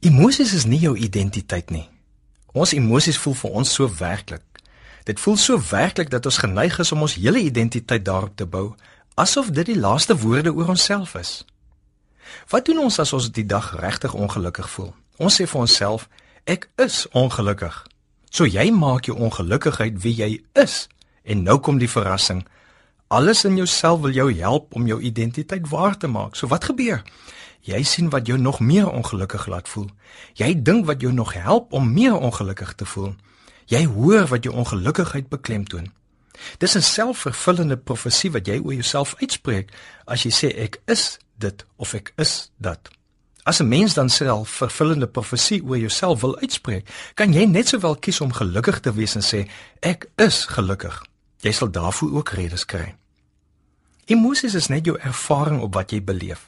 Emosies is nie jou identiteit nie. Ons emosies voel vir ons so werklik. Dit voel so werklik dat ons geneig is om ons hele identiteit daarop te bou, asof dit die laaste woorde oor onsself is. Wat doen ons as ons die dag regtig ongelukkig voel? Ons sê vir onsself, ek is ongelukkig. So jy maak jou ongelukkigheid wie jy is. En nou kom die verrassing. Alles in jouself wil jou help om jou identiteit waar te maak. So wat gebeur? Jy sien wat jou nog meer ongelukkig laat voel. Jy dink wat jou nog help om meer ongelukkig te voel. Jy hoor wat jou ongelukkigheid beklemtoon. Dis 'n selfvervullende profesie wat jy oor jouself uitspreek as jy sê ek is dit of ek is dat. As 'n mens dan self vervullende profesie oor jouself wil uitspreek, kan jy net sowel kies om gelukkig te wees en sê ek is gelukkig. Jy sal daarvoor ook redes kry. Emosies is net jou ervaring op wat jy beleef.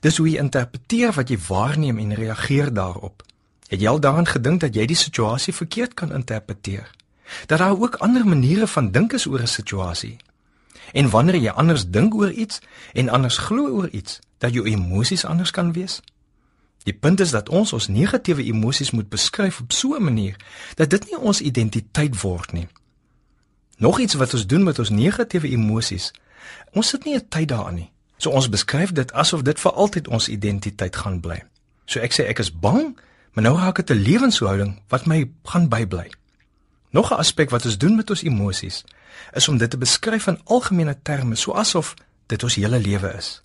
Dis hoe jy interpreteer wat jy waarneem en reageer daarop. Het jy al daaraan gedink dat jy die situasie verkeerd kan interpreteer? Dat daar ook ander maniere van dink is oor 'n situasie. En wanneer jy anders dink oor iets en anders glo oor iets, dat jou emosies anders kan wees? Die punt is dat ons ons negatiewe emosies moet beskryf op so 'n manier dat dit nie ons identiteit word nie. Nog iets wat ons doen met ons negatiewe emosies, ons sit nie 'n tyd daaraan nie. So ons beskryf dit asof dit vir altyd ons identiteit gaan bly. So ek sê ek is bang, maar nou raak dit 'n lewenshouding wat my gaan bybly. Nog 'n aspek wat ons doen met ons emosies is om dit te beskryf in algemene terme, so asof dit ons hele lewe is.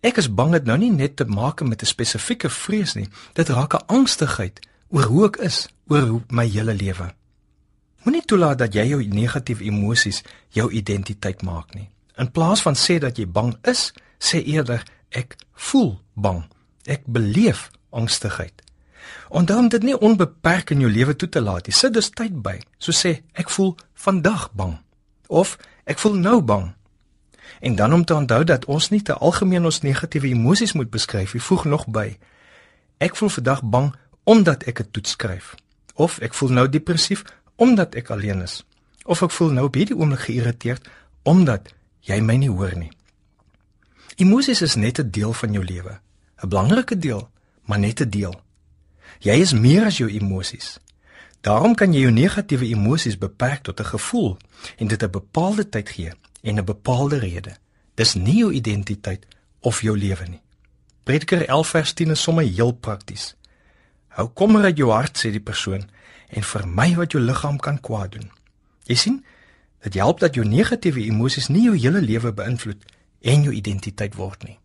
Ek is bang dit nou nie net te maak met 'n spesifieke vrees nie, dit raak 'n angstigheid oor hoe ek is, oor hoe my hele lewe. Moenie toelaat dat jy jou negatiewe emosies jou identiteit maak nie. In plaas van sê dat jy bang is, sê eerder ek voel bang. Ek beleef angstigheid. Onthou om dit nie onbeperk in jou lewe toe te laat nie. Sit dus tyd by. So sê ek voel vandag bang of ek voel nou bang. En dan om te onthou dat ons nie te algemeen ons negatiewe emosies moet beskryf nie. Voeg nog by. Ek voel vandag bang omdat ek 'n toets skryf. Of ek voel nou depressief omdat ek alleen is. Of ek voel nou op hierdie oomblik geïrriteerd omdat jy my nie hoor nie. Emosies is net 'n deel van jou lewe, 'n belangrike deel, maar net 'n deel. Jy is meer as jou emosies. Daarom kan jy jou negatiewe emosies beperk tot 'n gevoel en dit 'n bepaalde tyd gee en 'n bepaalde rede. Dis nie jou identiteit of jou lewe nie. Prediker 11 vers 10 is sommer heel prakties. Hou kommer uit jou hart sê die persoon en vermy wat jou liggaam kan kwaad doen. Jy sien, Dit help dat jou negatiewe emosies nie jou hele lewe beïnvloed en jou identiteit word nie.